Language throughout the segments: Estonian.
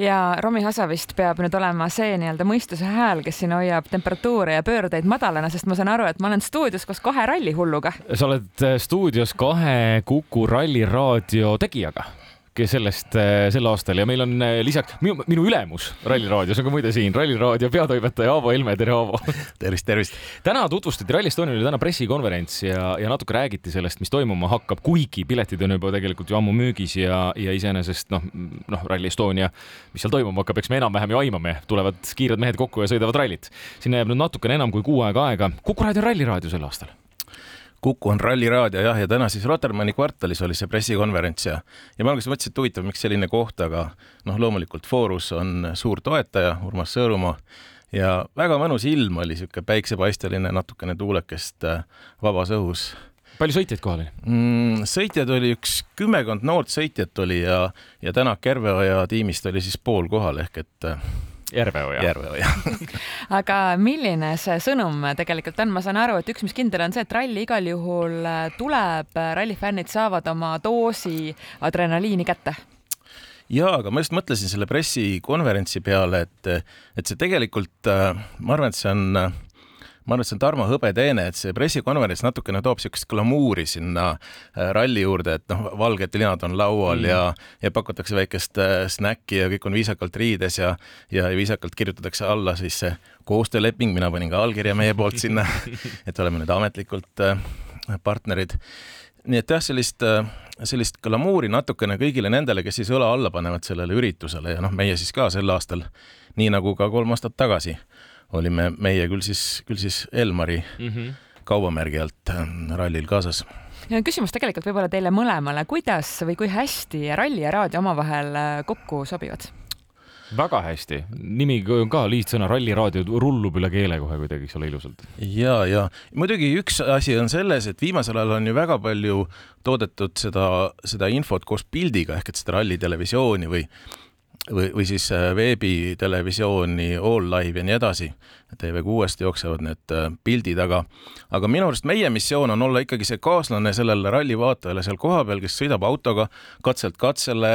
ja Romi Hasa vist peab nüüd olema see nii-öelda mõistuse hääl, kes siin hoiab temperatuure ja pöördeid madalana, sest ma saan aru, et ma olen stuudios koos kahe rallihulluga. sa oled äh, stuudios kahe Kuku ralliraadio tegijaga sellest äh, sel aastal ja meil on äh, lisaks minu, minu ülemus Ralliraadios on ka muide siin, Ralliraadio peatoimetaja Aavo Helme, tere Aavo. tervist, tervist. täna tutvustati Rally Estonial oli täna pressikonverents ja, ja natuke räägiti sellest, mis toimuma hakkab, kuigi piletid on juba tegelikult ju ammu müügis ja, ja iseenesest noh, noh, Rally Estonia, mis seal toimuma hakkab, eks me enam-vähem ju aimame, tulevad kiired mehed kokku ja sõidavad rallit. sinna jääb nüüd natukene enam kui kuu aega aega. Kuku raadio on Ralliraadio sel aastal Kuku on ralliraadio jah, ja täna siis Rotermanni kvartalis oli see pressikonverents ja, ja ma alguses mõtlesin, et huvitav, miks selline koht, aga noh, loomulikult Forus on suur toetaja, Urmas Sõõrumaa ja väga mõnus ilm oli, niisugune päiksepaisteline, natukene tuulekest äh, vabas õhus palju sõitjaid kohal oli mm,? sõitjaid oli üks kümmekond noort sõitjat oli ja, ja täna Kerveoja tiimist oli siis pool kohal ehk et äh, Järveoja. Järveoja. Aga milline see sõnum tegelikult on, ma saan aru, et üks, mis kindel on see, et ralli igal juhul tuleb, rallifännid saavad oma doosi adrenaliini kätte. Ja, aga ma just mõtlesin selle pressikonverentsi peale, et, et see tegelikult, ma arvan, et see on ma arvan, et see on Tarmo Hõbeteene, et see pressikonverents natukene toob niisugust glamuuri sinna äh, ralli juurde, et noh, valged linad on laual mm. ja, ja pakutakse väikest äh, snäkki ja kõik on viisakalt riides ja, ja viisakalt kirjutatakse alla siis see koostööleping, mina panin ka allkirja meie poolt sinna, et oleme nüüd ametlikult äh, partnerid. nii et jah, sellist sellist glamuuri natukene kõigile nendele, kes siis õla alla panevad sellele üritusele ja noh, meie siis ka sel aastal, nii nagu ka kolm aastat tagasi olime meie küll siis, küll siis Elmari mm -hmm. kaubamärgi alt äh, rallil kaasas. küsimus tegelikult võib-olla teile mõlemale, kuidas või kui hästi ralli ja raadio omavahel äh, kokku sobivad? väga hästi, nimi on ka lihtsõna, ralliraadio rullub üle keele kohe kuidagi, eks ole, ilusalt. ja, ja muidugi üks asi on selles, et viimasel ajal on ju väga palju toodetud seda, seda infot koos pildiga ehk et seda rallitelevisiooni või või, või siis äh, veebitelevisiooni, All Live ja nii edasi. TV6-st jooksevad need äh, pildid, aga, aga minu arust meie missioon on olla ikkagi see kaaslane sellele ralli vaatajale seal kohapeal, kes sõidab autoga katselt katsele,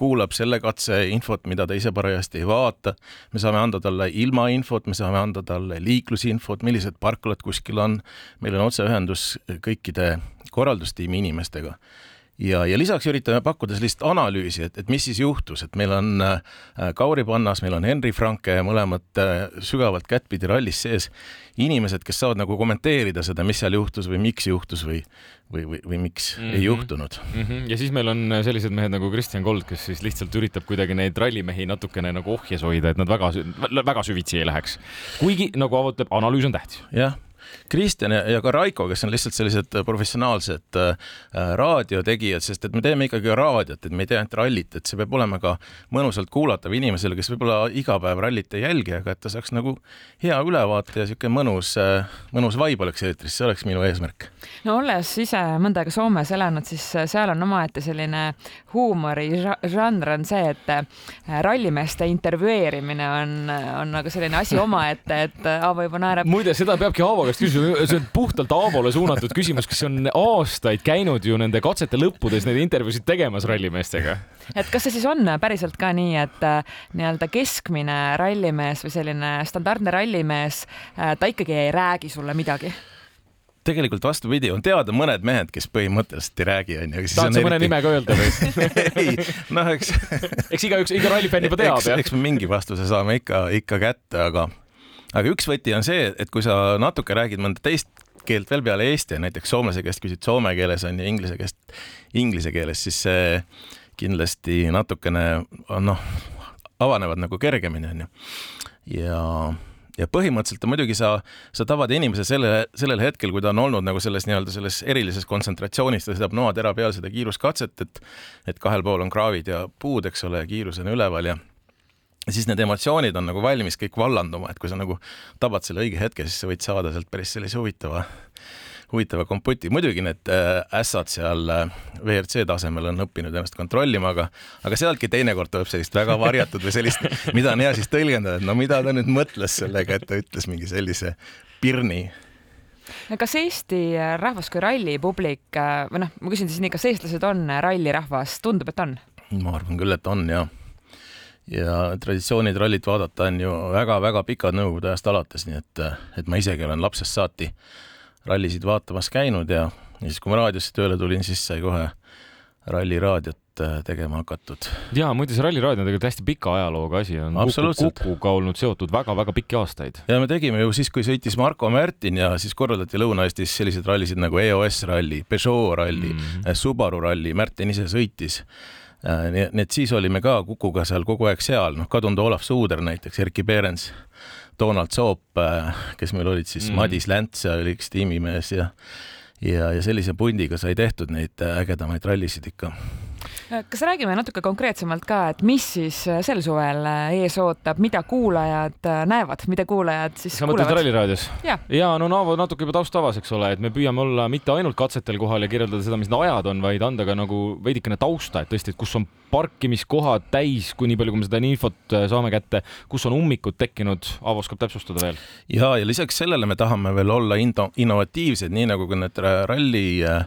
kuulab selle katse infot, mida ta ise parajasti ei vaata. me saame anda talle ilmainfot, me saame anda talle liiklusinfot, millised parklad kuskil on. meil on otseühendus kõikide korraldustiimi inimestega ja, ja lisaks üritame pakkuda sellist analüüsi, et, et mis siis juhtus, et meil on äh, Kauri Pannas, meil on Henri Franke, mõlemad äh, sügavalt kättpidi rallis sees, inimesed, kes saavad nagu kommenteerida seda, mis seal juhtus või miks juhtus või või, või, või miks mm -hmm. ei juhtunud mm. -hmm. ja siis meil on sellised mehed nagu Kristjan Kold, kes siis lihtsalt üritab kuidagi neid rallimehi natukene nagu ohjes hoida, et nad väga, väga süvitsi ei läheks. kuigi nagu Aavo ütleb, analüüs on tähtis. jah Kristjan ja, ka Raiko, kes on lihtsalt sellised äh, professionaalsed äh, äh, raadiotegijad, sest et me teeme ikkagi raadiot, et me ei tee ainult rallit, et see peab olema ka mõnusalt kuulatav inimesele, kes võib-olla iga päev rallit ei jälgi, aga et ta saaks nagu hea ülevaate ja niisugune mõnus, mõnus vibe oleks eetris, see oleks minu eesmärk. no olles ise mõnda aega Soomes elanud, siis seal on omaette selline huumorižanr on see, et rallimeeste intervjueerimine on, on nagu selline asi omaette, et Aavo juba naerab. muide, seda peabki Aavo käest küsima, see on puhtalt Aavole suunatud küsimus, kes on aastaid käinud ju nende katsete lõppudes neid intervjuusid tegemas rallimeestega. et kas see siis on päriselt ka nii, et äh, nii-öelda keskmine rallimees või selline standardne rallimees, äh, ta ikkagi ei räägi sulle midagi? tegelikult vastupidi, on teada mõned mehed, kes põhimõtteliselt ei räägi, onju. tahad sa mõne eriti... nime ka öelda või ei, noh, eks eks igaüks, iga rallifänn juba teab, jah? eks me mingi vastuse saame ikka, ikka kätte, aga aga üks võti on see, et kui sa natuke räägid mõnda teist keelt veel peale eesti, näiteks soomlase käest küsid soome keeles on ju, inglise käest inglise keeles, siis see kindlasti natukene noh, avanevad nagu kergemini onju. ja, ja põhimõtteliselt muidugi sa, sa tavad inimese selle, sellel hetkel, kui ta on olnud nagu selles nii-öelda selles erilises kontsentratsioonis, ta sõidab noatera peal seda kiiruskatset, et et kahel pool on kraavid ja puud, eks ole, kiirus on üleval ja siis need emotsioonid on nagu valmis kõik vallanduma, et kui sa nagu tabad selle õige hetke, siis sa võid saada sealt päris sellise huvitava, huvitava komputi. muidugi need äh, ässad seal äh, WRC tasemel on õppinud ennast kontrollima, aga, aga sealtki teinekord tuleb sellist väga varjatud või sellist, mida on hea siis tõlgendada, et no mida ta nüüd mõtles sellega, et ta ütles mingi sellise pirni kas Eesti rahvas kui rallipublik äh, või noh, ma küsin siis nii, kas eestlased on rallirahvas, tundub, et on? ma arvan küll, et on jah ja traditsioonid rallit vaadata on ju väga-väga pikad nõukogude ajast alates, nii et, et ma isegi olen lapsest saati rallisid vaatamas käinud ja, ja siis, kui ma raadiosse tööle tulin, siis sai kohe ralliraadiot äh, tegema hakatud. ja muide, see Ralliraadio on tegelikult hästi pika ajalooga asi, on Kuku, Kukuga olnud seotud väga-väga pikki aastaid. ja me tegime ju siis, kui sõitis Marko Märtin ja siis korraldati Lõuna-Eestis selliseid rallisid nagu EOS ralli, Peugeot ralli mm, -hmm. Subaru ralli, Märtin ise sõitis Äh, nii et siis olime ka Kukuga seal kogu aeg seal, noh, kadunud Olav Suuder näiteks, Erkki Behrens, Donald Soop, äh, kes meil olid siis mm., Madis Länts oli üks tiimimees ja ja, ja sellise pundiga sai tehtud neid ägedamaid rallisid ikka kas räägime natuke konkreetsemalt ka, et mis siis äh, sel suvel äh, ees ootab, mida kuulajad äh, näevad, mida kuulajad siis sa mõtled Ralliraadios? ja no Naavo natuke juba taust avas, eks ole, et me püüame olla mitte ainult katsetel kohal ja kirjeldada seda, mis need ajad on, vaid anda ka nagu veidikene tausta, et tõesti, et kus on parkimiskohad täis, kui nii palju, kui me seda infot saame kätte, kus on ummikud tekkinud, Aavo oskab täpsustada veel. ja, ja lisaks sellele me tahame veel olla innovatiivsed, nii nagu ka need ralli Äh,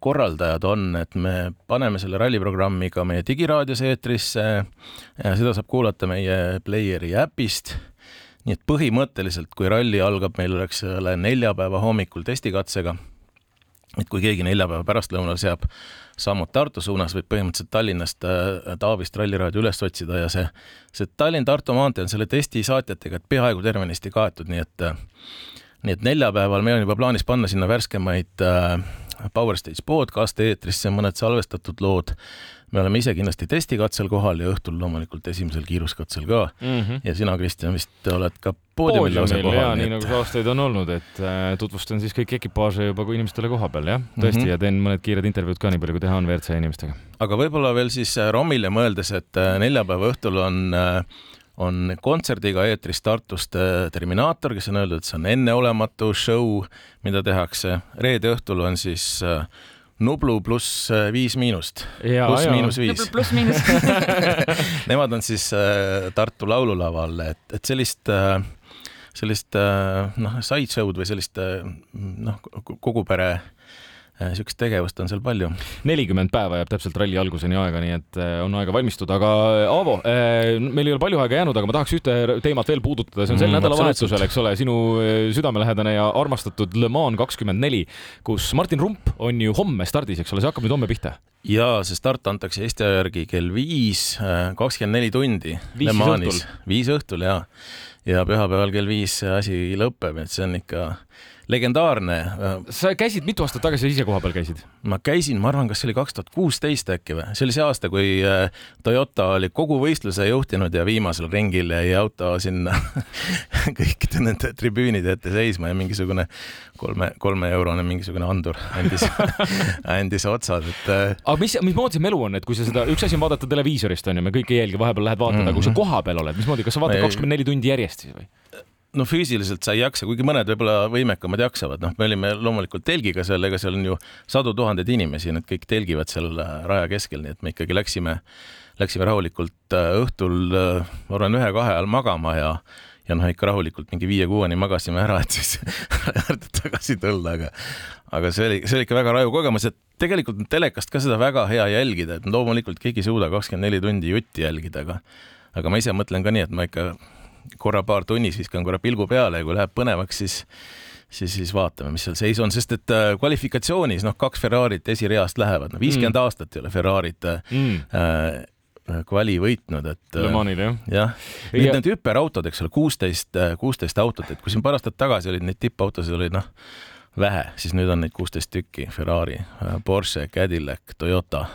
korraldajad on, et me paneme selle ralliprogrammi ka meie digiraadios eetrisse ja seda saab kuulata meie Playeri äpist. nii et põhimõtteliselt, kui ralli algab meil, eks ole, neljapäeva hommikul testikatsega, et kui keegi neljapäeva pärastlõunal seab sammud Tartu suunas, võib põhimõtteliselt Tallinnast äh, Taavist ralliraadio üles otsida ja see, see Tallinn-Tartu maantee on selle testi saatjatega peaaegu tervenisti kaetud, nii et nii et neljapäeval meil on juba plaanis panna sinna värskemaid äh, Power Stage podcast eetrisse, mõned salvestatud lood. me oleme ise kindlasti testikatsel kohal ja õhtul loomulikult esimesel kiiruskatsel ka mm. -hmm. ja sina, Kristjan, vist oled ka poodiumil lausa kohal. jaa, nii nagu aastaid on olnud, et äh, tutvustan siis kõiki ekipaaže juba kui inimestele koha peal, jah, tõesti mm, -hmm. ja teen mõned kiired intervjuud ka, nii palju kui teha on WRC inimestega. aga võib-olla veel siis äh, Romile mõeldes, et äh, neljapäeva õhtul on äh, on kontserdiga eetris Tartust äh, Terminaator, kes on öeldud, et see on enneolematu show, mida tehakse. reede õhtul on siis äh, Nublu pluss äh, Viis Miinust. pluss miinus viis. pluss miinus Nemad on siis Tartu laululaval, et, et sellist sellist noh, sideshow'd või sellist noh, kogu pere niisugust äh, tegevust on seal palju. nelikümmend päeva jääb täpselt ralli alguseni aega, nii et äh, on aega valmistuda, aga äh, Aavo, meil ei ole palju aega jäänud, aga ma tahaks ühte teemat veel puudutada, see on sel mm, nädalavahetusel, eks ole, sinu südamelähedane ja armastatud Le Mans kakskümmend neli, kus Martin Rump on ju homme stardis, eks ole, see hakkab nüüd homme pihta jaa, see start antakse Eesti aja järgi kell viis, kakskümmend neli tundi. viis õhtul. viis õhtul jaa. ja pühapäeval kell viis see asi lõpeb, et see on ikka legendaarne. sa käisid mitu aastat tagasi ise kohapeal käisid? ma käisin, ma arvan, kas see oli kaks tuhat kuusteist äkki või, see oli see aasta, kui äh, Toyota oli kogu võistluse juhtinud ja viimasel ringil jäi auto sinna kõikide nende tribüünide ette seisma ja mingisugune kolme, kolmeeurone mingisugune andur andis andis otsad, et. Äh, aga mis, mismoodi see melu on, et kui sa seda, üks asi on vaadata televiisorist onju, me kõik ei jälgi, vahepeal lähed vaatad mm, -hmm. aga kui sa mhm. kohapeal oled, mismoodi, kas sa vaatad kakskümmend neli tundi järjest siis või? No füüsiliselt sa ei jaksa, kuigi mõned võib-olla võimekamad jaksavad, noh, me olime loomulikult telgiga seal, ega seal on ju sadu tuhandeid inimesi, nad kõik telgivad seal äh, raja keskel, nii et me ikkagi läksime, läksime rahulikult äh, õhtul, äh, ma arvan, ühe-kahe ajal magama ja ja noh, ikka rahulikult mingi viie-kuueni magasime ära, et siis tagasi tulla, aga aga see oli, see oli ikka väga raju kogemus, et tegelikult telekast ka seda väga hea jälgida, et loomulikult keegi ei suuda kakskümmend neli tundi jutti jälgida, aga aga ma ise mõtlen ka nii, et ma ikka korra-paar tunnis viskan korra pilgu peale ja kui läheb põnevaks, siis siis, siis vaatame, mis seal seis on, sest et äh, kvalifikatsioonis noh, kaks Ferrarit esireast lähevad, no viiskümmend mm. aastat ei ole Ferrarit äh, mm. äh, kvali võitnud, et Le Manil jah? jah, nüüd ja... need hüperautod, eks ole, kuusteist, kuusteist autot, et kui siin paar aastat tagasi olid neid tippautosid olid noh, vähe, siis nüüd on neid kuusteist tükki, Ferrari, Porsche, Cadillac, Toyota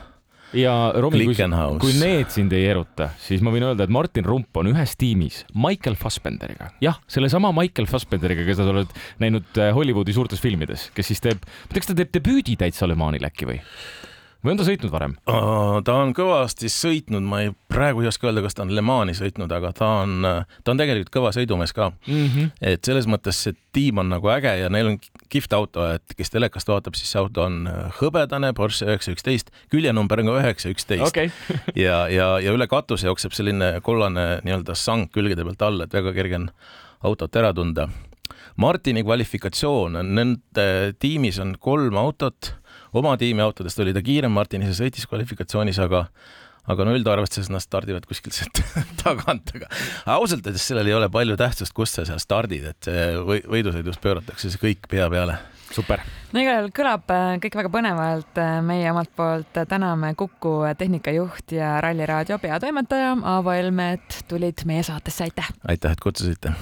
ja Romi, kui, kui need sind ei eruta, siis ma võin öelda, et Martin Rump on ühes tiimis Michael Fassbenderiga. jah, sellesama Michael Fassbenderiga, keda sa oled näinud äh, Hollywoodi suurtes filmides, kes siis teeb, ma ei tea, kas ta teeb debüüdi täitsa Le Manil äkki või? või on ta sõitnud varem? ta on kõvasti sõitnud, ma ei, praegu ei oska öelda, kas ta on Le Mani sõitnud, aga ta on, ta on tegelikult kõva sõidumees ka mm. -hmm. et selles mõttes see tiim on nagu äge ja neil on kihvt auto, et kes telekast vaatab, siis see auto on hõbedane Porsche üheksa üksteist, küljenumber on ka üheksa üksteist. Ja, ja, ja üle katuse jookseb selline kollane nii-öelda sang külgede pealt alla, et väga kerge on autot ära tunda. Martini kvalifikatsioon on, nende tiimis on kolm autot. Oma tiimi autodest oli ta kiirem, Martin ise sõitis kvalifikatsioonis, aga aga no üldarvestuses nad stardivad kuskilt sealt tagant, aga ausalt öeldes sellel ei ole palju tähtsust, kust sa seal stardid, et või, võidusõidus pööratakse see kõik pea peale. super. no igal juhul kõlab äh, kõik väga põnevalt. Äh, meie omalt poolt täname Kuku tehnikajuht ja Ralli Raadio peatoimetaja Aavo Helme, et tulid meie saatesse, aitäh! aitäh, et kutsusite!